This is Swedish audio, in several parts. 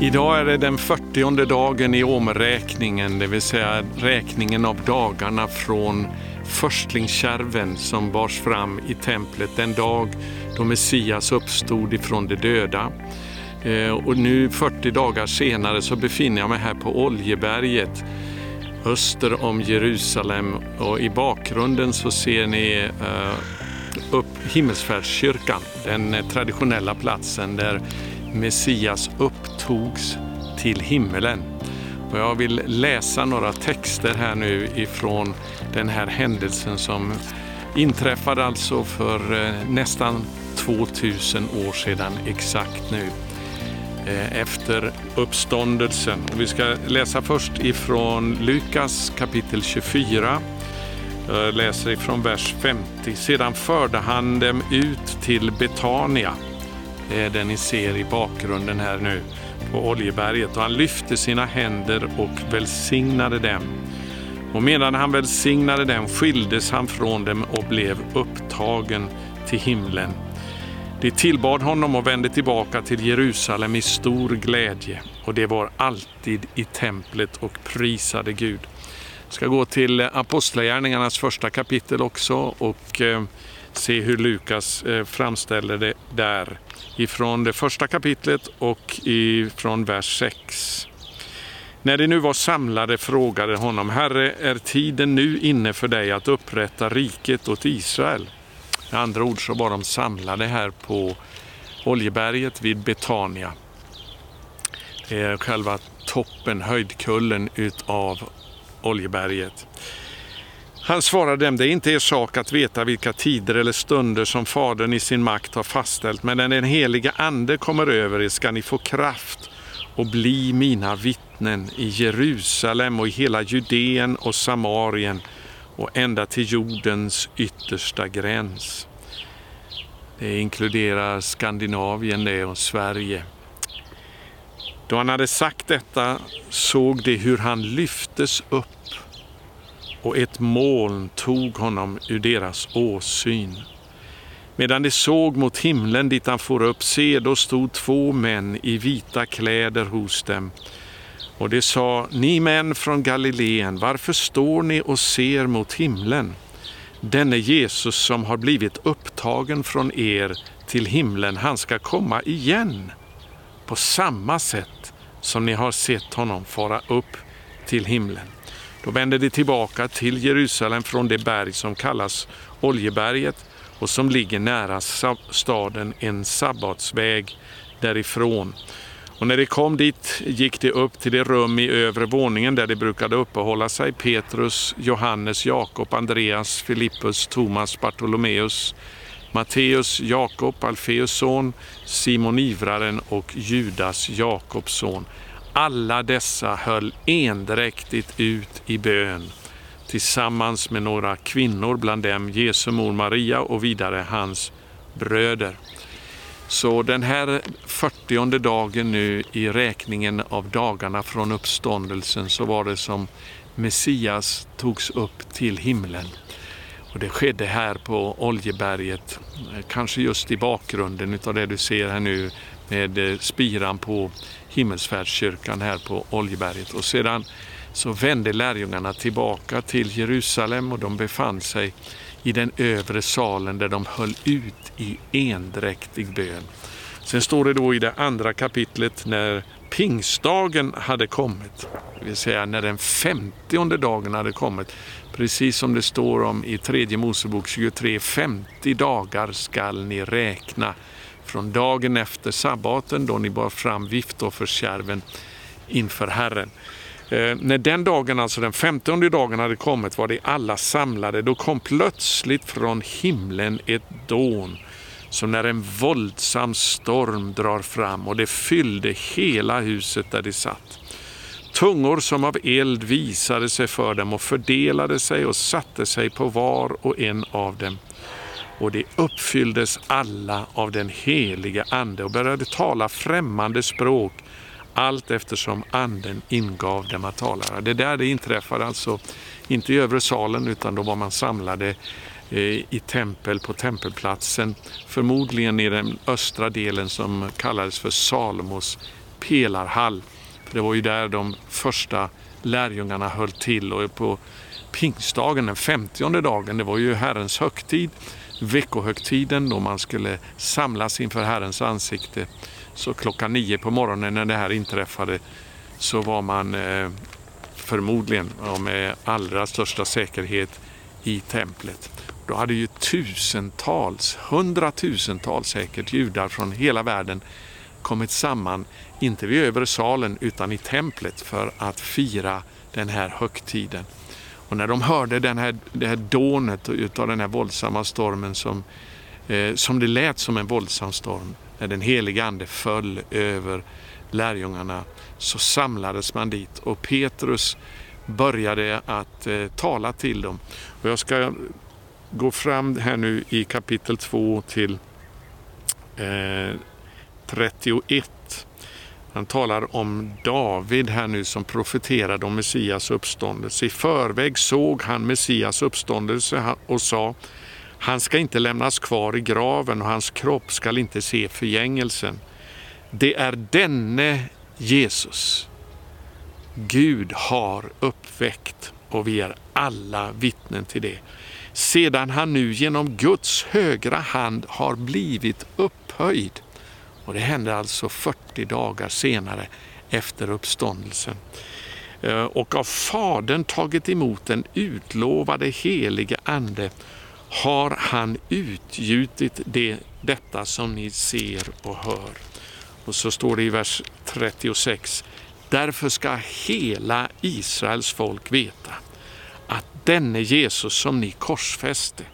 Idag är det den 40 dagen i omräkningen, det vill säga räkningen av dagarna från förstlingskärven som bars fram i templet den dag då Messias uppstod ifrån de döda. Eh, och nu 40 dagar senare så befinner jag mig här på Oljeberget öster om Jerusalem och i bakgrunden så ser ni eh, upp Himmelsfärdskyrkan, den traditionella platsen där Messias upptogs till himmelen. Och jag vill läsa några texter här nu ifrån den här händelsen som inträffade alltså för eh, nästan 2000 år sedan exakt nu eh, efter uppståndelsen. Och vi ska läsa först ifrån Lukas kapitel 24. Jag läser ifrån vers 50. Sedan förde han dem ut till Betania det är den ni ser i bakgrunden här nu på Oljeberget. Och han lyfte sina händer och välsignade dem. Och medan han välsignade dem skildes han från dem och blev upptagen till himlen. De tillbad honom och vände tillbaka till Jerusalem i stor glädje och det var alltid i templet och prisade Gud. Jag ska gå till Apostlagärningarnas första kapitel också och eh, se hur Lukas eh, framställer det där ifrån det första kapitlet och ifrån vers 6. När de nu var samlade frågade honom, Herre, är tiden nu inne för dig att upprätta riket åt Israel? Med andra ord så var de samlade här på Oljeberget vid Betania. Det är själva toppen, höjdkullen utav Oljeberget. Han svarade dem, det är inte er sak att veta vilka tider eller stunder som Fadern i sin makt har fastställt, men när den heliga Ande kommer över er ska ni få kraft och bli mina vittnen i Jerusalem och i hela Judeen och Samarien och ända till jordens yttersta gräns. Det inkluderar Skandinavien det och Sverige. Då han hade sagt detta såg de hur han lyftes upp och ett moln tog honom ur deras åsyn. Medan de såg mot himlen dit han for upp, se, då stod två män i vita kläder hos dem. Och de sa, ni män från Galileen, varför står ni och ser mot himlen? Denne Jesus som har blivit upptagen från er till himlen, han ska komma igen på samma sätt som ni har sett honom fara upp till himlen. Då vände de tillbaka till Jerusalem från det berg som kallas Oljeberget och som ligger nära staden en sabbatsväg därifrån. Och när de kom dit gick de upp till det rum i övre våningen där de brukade uppehålla sig, Petrus, Johannes, Jakob, Andreas, Filippus, Thomas, Bartolomeus, Matteus, Jakob, Alfeus son, Simon Ivraren och Judas, Jakobs son. Alla dessa höll endräktigt ut i bön tillsammans med några kvinnor, bland dem Jesu mor Maria och vidare hans bröder. Så den här 40 dagen nu i räkningen av dagarna från uppståndelsen så var det som Messias togs upp till himlen. Och det skedde här på Oljeberget, kanske just i bakgrunden av det du ser här nu med spiran på himmelsfärdskyrkan här på Oljeberget. Och sedan så vände lärjungarna tillbaka till Jerusalem och de befann sig i den övre salen där de höll ut i endräktig bön. Sen står det då i det andra kapitlet när pingstdagen hade kommit, det vill säga när den femtionde dagen hade kommit, precis som det står om i tredje Mosebok 23, 50 dagar skall ni räkna från dagen efter sabbaten då ni bar fram viftofferskärven inför Herren. Eh, när den dagen, alltså den femtonde dagen hade kommit var de alla samlade. Då kom plötsligt från himlen ett dån som när en våldsam storm drar fram och det fyllde hela huset där de satt. Tungor som av eld visade sig för dem och fördelade sig och satte sig på var och en av dem och de uppfylldes alla av den heliga Ande och började tala främmande språk allt eftersom Anden ingav dem att tala. Det är där det inträffade alltså inte i övre salen utan då var man samlade eh, i tempel på tempelplatsen, förmodligen i den östra delen som kallades för Salomos pelarhall. Det var ju där de första lärjungarna höll till och på pingstdagen, den femtionde dagen, det var ju Herrens högtid, veckohögtiden då man skulle samlas inför Herrens ansikte. Så klockan nio på morgonen när det här inträffade så var man eh, förmodligen och med allra största säkerhet i templet. Då hade ju tusentals, hundratusentals säkert judar från hela världen kommit samman, inte vid övre salen utan i templet för att fira den här högtiden. Och när de hörde den här, det här dånet utav den här våldsamma stormen som, eh, som det lät som en våldsam storm, när den heliga ande föll över lärjungarna så samlades man dit och Petrus började att eh, tala till dem. Och jag ska gå fram här nu i kapitel 2 till eh, 31. Han talar om David här nu som profeterade om Messias uppståndelse. I förväg såg han Messias uppståndelse och sa han ska inte lämnas kvar i graven och hans kropp ska inte se förgängelsen. Det är denne Jesus Gud har uppväckt och vi är alla vittnen till det. Sedan han nu genom Guds högra hand har blivit upphöjd. Och det hände alltså 40 dagar senare efter uppståndelsen. Eh, och av Fadern tagit emot den utlovade helige Ande har han utgjutit det, detta som ni ser och hör. Och så står det i vers 36. Därför ska hela Israels folk veta att denne Jesus som ni korsfäste,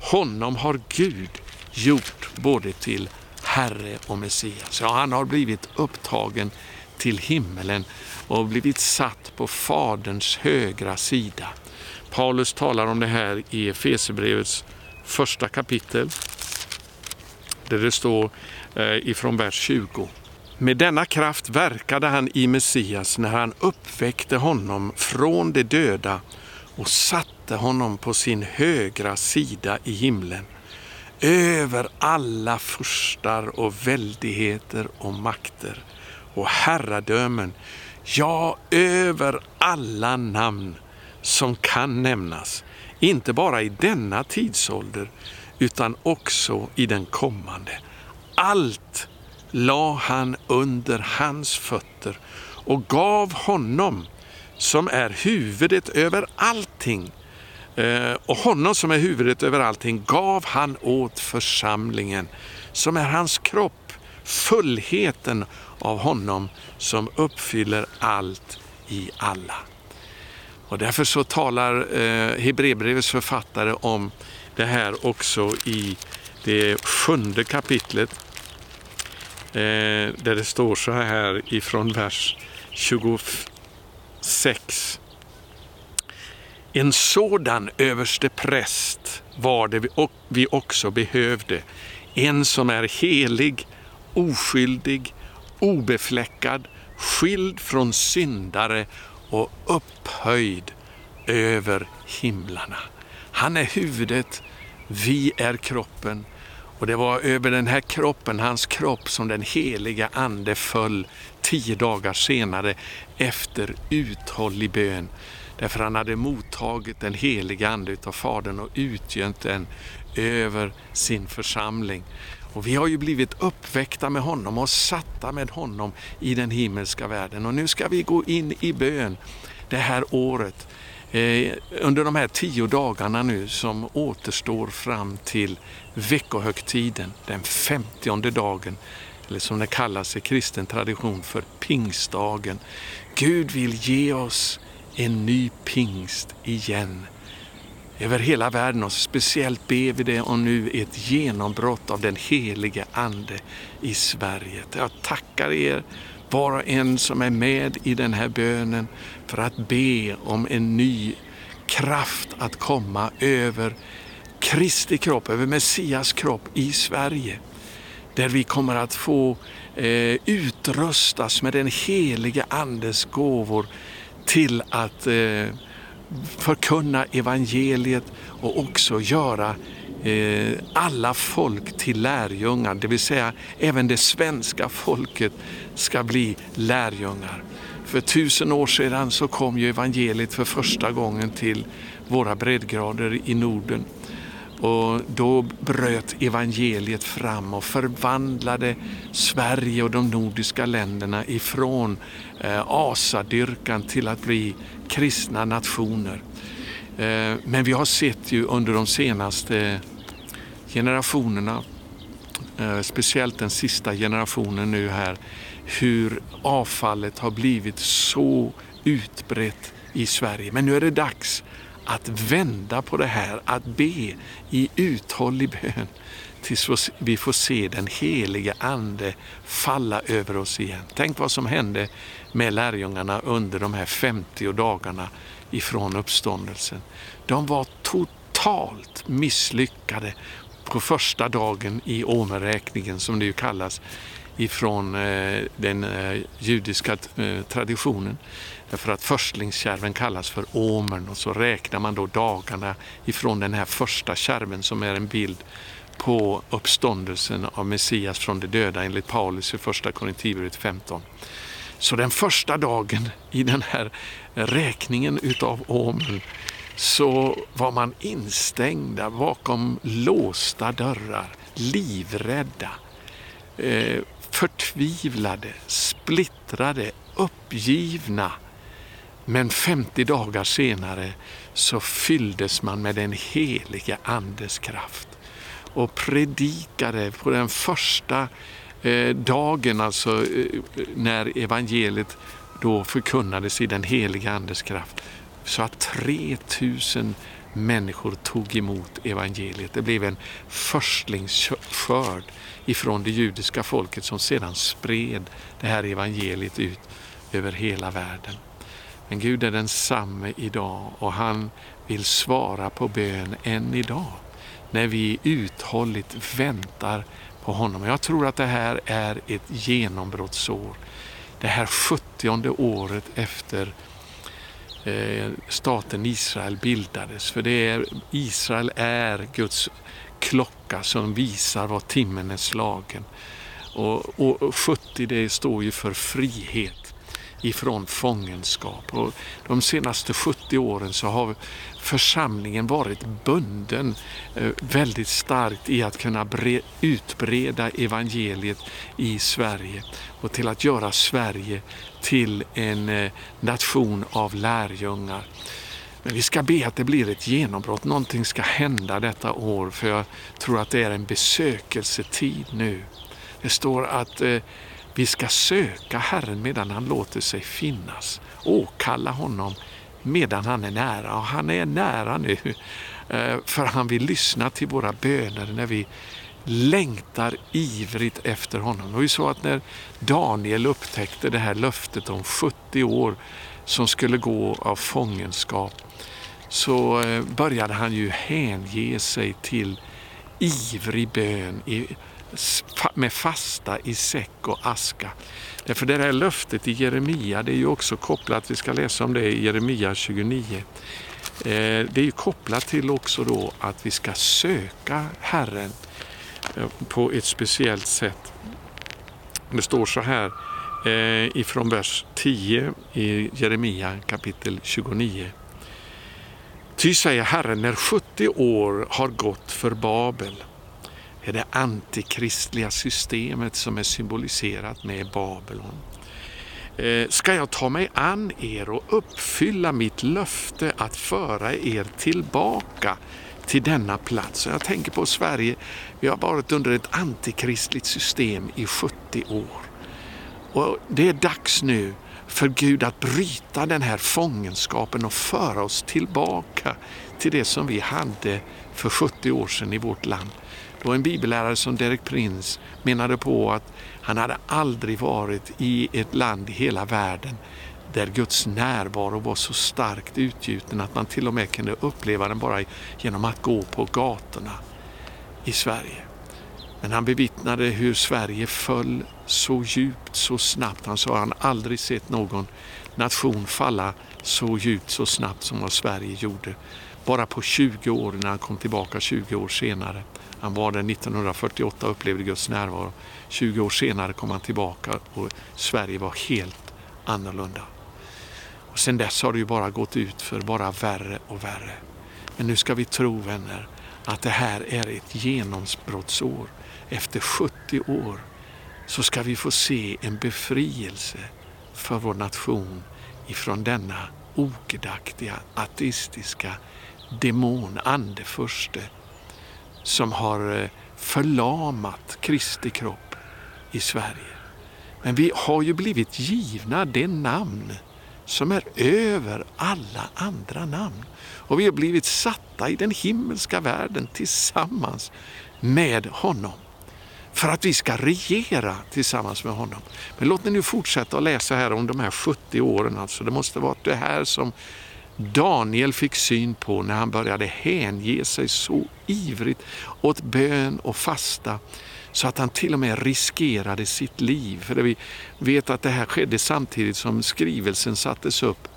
honom har Gud gjort både till Herre och Messias. Ja, han har blivit upptagen till himmelen och blivit satt på Faderns högra sida. Paulus talar om det här i Efesierbrevets första kapitel där det står eh, ifrån vers 20. Med denna kraft verkade han i Messias när han uppväckte honom från de döda och satte honom på sin högra sida i himlen, över alla furstar och väldigheter och makter och herradömen, ja, över alla namn som kan nämnas, inte bara i denna tidsålder utan också i den kommande. Allt la han under hans fötter och gav honom som är huvudet över allting Eh, och honom som är huvudet över allting gav han åt församlingen som är hans kropp, fullheten av honom som uppfyller allt i alla. Och därför så talar eh, Hebreerbrevets författare om det här också i det sjunde kapitlet Eh, där det står så här ifrån vers 26. En sådan överste präst var det vi också behövde. En som är helig, oskyldig, obefläckad, skild från syndare och upphöjd över himlarna. Han är huvudet, vi är kroppen och det var över den här kroppen, hans kropp, som den heliga ande föll tio dagar senare efter uthållig bön. Därför han hade mottagit den heliga ande utav Fadern och utgönt den över sin församling. Och vi har ju blivit uppväckta med honom och satta med honom i den himmelska världen. Och nu ska vi gå in i bön det här året Eh, under de här tio dagarna nu som återstår fram till veckohögtiden, den femtionde dagen, eller som det kallas i kristen tradition för pingstdagen. Gud vill ge oss en ny pingst igen över hela världen och speciellt ber vi det om nu ett genombrott av den helige Ande i Sverige. Jag tackar er var och en som är med i den här bönen för att be om en ny kraft att komma över Kristi kropp, över Messias kropp i Sverige. Där vi kommer att få eh, utrustas med den helige Andes gåvor till att eh, förkunna evangeliet och också göra eh, alla folk till lärjungar, det vill säga även det svenska folket ska bli lärjungar. För tusen år sedan så kom ju evangeliet för första gången till våra breddgrader i Norden. Och då bröt evangeliet fram och förvandlade Sverige och de nordiska länderna ifrån eh, asadyrkan till att bli kristna nationer. Eh, men vi har sett ju under de senaste generationerna, eh, speciellt den sista generationen nu här, hur avfallet har blivit så utbrett i Sverige. Men nu är det dags att vända på det här, att be i uthållig bön tills vi får se den helige Ande falla över oss igen. Tänk vad som hände med lärjungarna under de här 50 dagarna ifrån uppståndelsen. De var totalt misslyckade på första dagen i åmerräkningen som det ju kallas ifrån eh, den eh, judiska eh, traditionen. Därför att förstlingskärven kallas för åmern och så räknar man då dagarna ifrån den här första kärven som är en bild på uppståndelsen av Messias från de döda enligt Paulus i första Korinthierbrevet 15. Så den första dagen i den här räkningen utav åmern så var man instängda bakom låsta dörrar, livrädda, eh, förtvivlade, splittrade, uppgivna. Men 50 dagar senare så fylldes man med den heliga Andes kraft och predikade på den första eh, dagen, alltså eh, när evangeliet då förkunnades i den heliga Andes kraft, så att 3000 människor tog emot evangeliet. Det blev en förstlingsskörd ifrån det judiska folket som sedan spred det här evangeliet ut över hela världen. Men Gud är densamme idag och han vill svara på bön än idag när vi uthålligt väntar på honom. Jag tror att det här är ett genombrottsår. Det här 70 året efter eh, staten Israel bildades. För det är, Israel är Guds klocka som visar vad timmen är slagen. Och, och 70 det står ju för frihet ifrån fångenskap. Och de senaste 70 åren så har församlingen varit bunden eh, väldigt starkt i att kunna utbreda evangeliet i Sverige och till att göra Sverige till en eh, nation av lärjungar. Men vi ska be att det blir ett genombrott, någonting ska hända detta år för jag tror att det är en besökelsetid nu. Det står att eh, vi ska söka Herren medan han låter sig finnas. Åkalla honom medan han är nära. Och han är nära nu, eh, för han vill lyssna till våra böner när vi längtar ivrigt efter honom. Det var ju så att när Daniel upptäckte det här löftet om 70 år som skulle gå av fångenskap så eh, började han ju hänge sig till ivrig bön med fasta i säck och aska. Därför det här löftet i Jeremia, det är ju också kopplat, vi ska läsa om det i Jeremia 29. Eh, det är ju kopplat till också då att vi ska söka Herren eh, på ett speciellt sätt. Det står så här eh, ifrån vers 10 i Jeremia kapitel 29. Ty säger Herren, när 70 år har gått för Babel är det antikristliga systemet som är symboliserat med Babylon. Eh, ska jag ta mig an er och uppfylla mitt löfte att föra er tillbaka till denna plats. Jag tänker på Sverige, vi har varit under ett antikristligt system i 70 år. Och Det är dags nu för Gud att bryta den här fångenskapen och föra oss tillbaka till det som vi hade för 70 år sedan i vårt land. Då en bibellärare som Derek Prince menade på att han hade aldrig varit i ett land i hela världen där Guds närvaro var så starkt utgjuten att man till och med kunde uppleva den bara genom att gå på gatorna i Sverige. Men han bevittnade hur Sverige föll så djupt, så snabbt. Han sa att han aldrig sett någon nation falla så djupt, så snabbt som vad Sverige gjorde bara på 20 år när han kom tillbaka 20 år senare. Han var där 1948 och upplevde Guds närvaro. 20 år senare kom han tillbaka och Sverige var helt annorlunda. Och sen dess har det ju bara gått ut för bara värre och värre. Men nu ska vi tro vänner att det här är ett genombrottsår. Efter 70 år så ska vi få se en befrielse för vår nation ifrån denna ogudaktiga, ateistiska demon, andefurste, som har eh, förlamat Kristi kropp i Sverige. Men vi har ju blivit givna det namn som är över alla andra namn. Och vi har blivit satta i den himmelska världen tillsammans med honom. För att vi ska regera tillsammans med honom. Men låt mig nu fortsätta att läsa här om de här 70 åren. Alltså. Det måste vara det här som Daniel fick syn på när han började hänge sig så ivrigt åt bön och fasta så att han till och med riskerade sitt liv. För vi vet att det här skedde samtidigt som skrivelsen sattes upp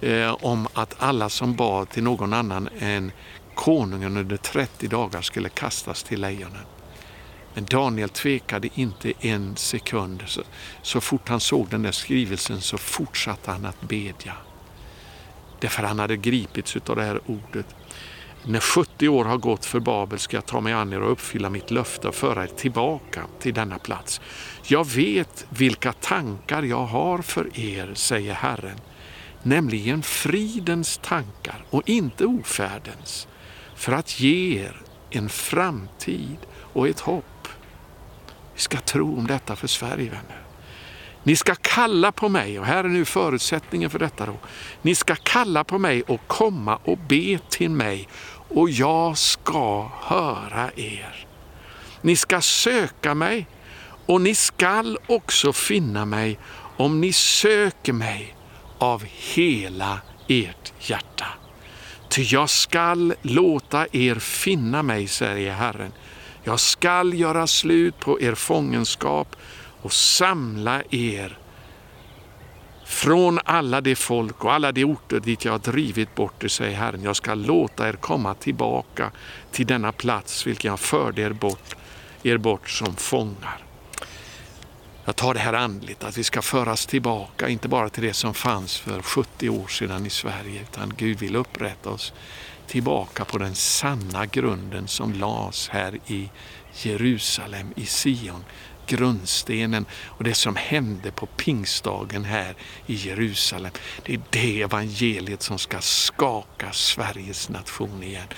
eh, om att alla som bad till någon annan än konungen under 30 dagar skulle kastas till lejonen. Men Daniel tvekade inte en sekund. Så, så fort han såg den där skrivelsen så fortsatte han att bedja. Därför han hade gripits av det här ordet. När 70 år har gått för Babel ska jag ta mig an er och uppfylla mitt löfte och föra er tillbaka till denna plats. Jag vet vilka tankar jag har för er, säger Herren, nämligen fridens tankar och inte ofärdens, för att ge er en framtid och ett hopp. Vi ska tro om detta för Sverige, vänner. Ni ska kalla på mig, och här är nu förutsättningen för detta då. Ni ska kalla på mig och komma och be till mig och jag ska höra er. Ni ska söka mig och ni skall också finna mig om ni söker mig av hela ert hjärta. Ty jag skall låta er finna mig, säger Herren. Jag skall göra slut på er fångenskap och samla er från alla de folk och alla de orter dit jag har drivit bort er, säger Herren. Jag ska låta er komma tillbaka till denna plats vilken jag förde er bort, er bort som fångar. Jag tar det här andligt, att vi ska föras tillbaka, inte bara till det som fanns för 70 år sedan i Sverige, utan Gud vill upprätta oss tillbaka på den sanna grunden som lades här i Jerusalem, i Sion, grundstenen och det som hände på pingstdagen här i Jerusalem. Det är det evangeliet som ska skaka Sveriges nation igen.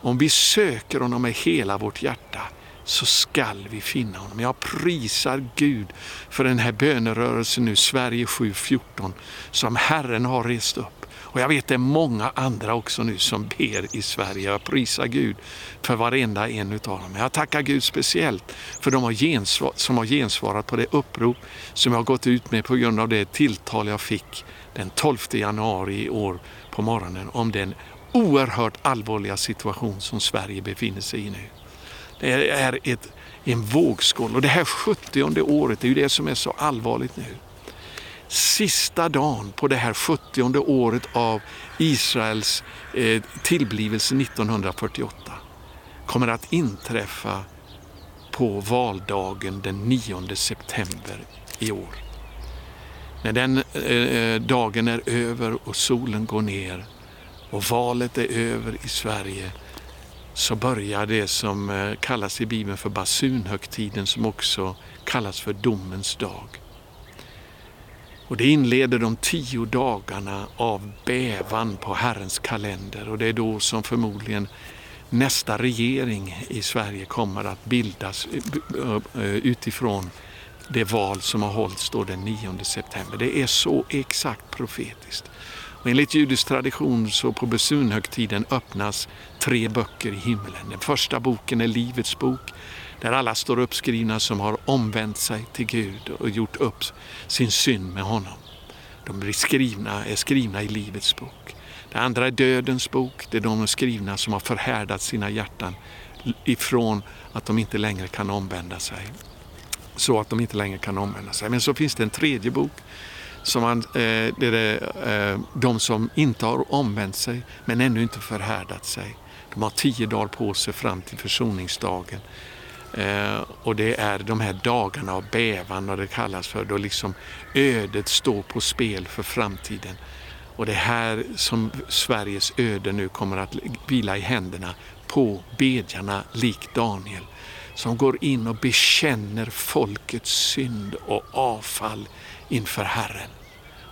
Om vi söker honom med hela vårt hjärta så skall vi finna honom. Jag prisar Gud för den här bönerörelsen nu, Sverige 714, som Herren har rest upp. Och jag vet det är många andra också nu som ber i Sverige. Jag prisar Gud för varenda en utav dem. Jag tackar Gud speciellt för de har gensvar, som har gensvarat på det upprop som jag har gått ut med på grund av det tilltal jag fick den 12 januari i år på morgonen om den oerhört allvarliga situation som Sverige befinner sig i nu. Det är ett, en vågskål och det här 70 året är ju det som är så allvarligt nu sista dagen på det här 70 året av Israels eh, tillblivelse 1948 kommer att inträffa på valdagen den 9 september i år. När den eh, eh, dagen är över och solen går ner och valet är över i Sverige så börjar det som eh, kallas i Bibeln för basunhögtiden som också kallas för domens dag. Och det inleder de tio dagarna av bävan på Herrens kalender och det är då som förmodligen nästa regering i Sverige kommer att bildas eh, eh, eh, utifrån det val som har hållits då den 9 september. Det är så exakt profetiskt. Och enligt judisk tradition så på besunhögtiden öppnas tre böcker i himlen. Den första boken är Livets bok där alla står uppskrivna som har omvänt sig till Gud och gjort upp sin synd med honom. De blir skrivna, är skrivna i Livets bok. Det andra är Dödens bok, det är de skrivna som har förhärdat sina hjärtan ifrån att de inte längre kan omvända sig. Så att de inte längre kan omvända sig. Men så finns det en tredje bok som man, eh, det är eh, de som inte har omvänt sig men ännu inte förhärdat sig. De har tio dagar på sig fram till försoningsdagen. Eh, och det är de här dagarna av bävan, vad det kallas för, då liksom ödet står på spel för framtiden. Och det är här som Sveriges öde nu kommer att vila i händerna på bedjarna lik Daniel som går in och bekänner folkets synd och avfall inför Herren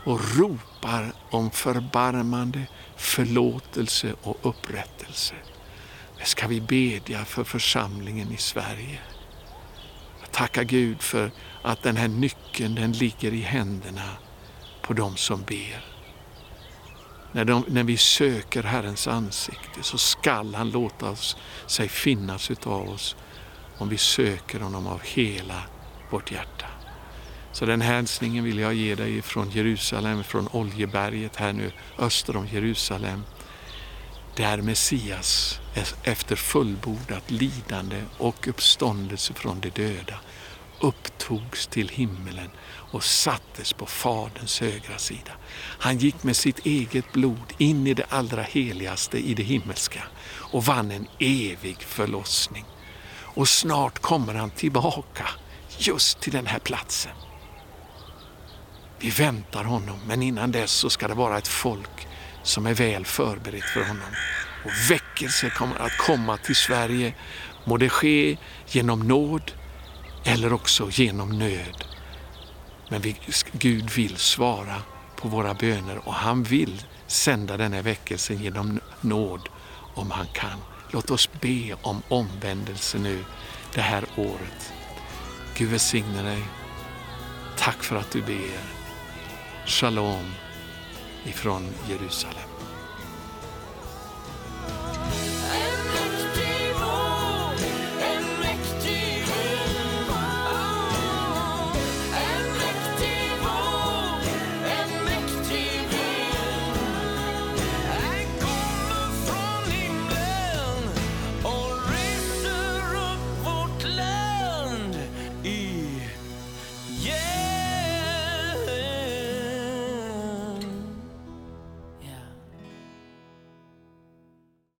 och ropar om förbarmande, förlåtelse och upprättelse. Det ska vi bedja för församlingen i Sverige. Jag tackar Gud för att den här nyckeln den ligger i händerna på dem som ber. När, de, när vi söker Herrens ansikte så skall han låta oss, sig finnas utav oss om vi söker honom av hela vårt hjärta. Så den hälsningen vill jag ge dig från Jerusalem, från Oljeberget här nu öster om Jerusalem. Där Messias efter fullbordat lidande och uppståndelse från de döda upptogs till himmelen och sattes på Faderns högra sida. Han gick med sitt eget blod in i det allra heligaste i det himmelska och vann en evig förlossning. Och snart kommer han tillbaka just till den här platsen. Vi väntar honom, men innan dess så ska det vara ett folk som är väl förberett för honom. Och väckelse kommer att komma till Sverige. Må det ske genom nåd eller också genom nöd. Men vi, Gud vill svara på våra böner och han vill sända den här väckelsen genom nåd om han kan. Låt oss be om omvändelse nu det här året. Gud välsigne dig. Tack för att du ber. Shalom ifrån Jerusalem.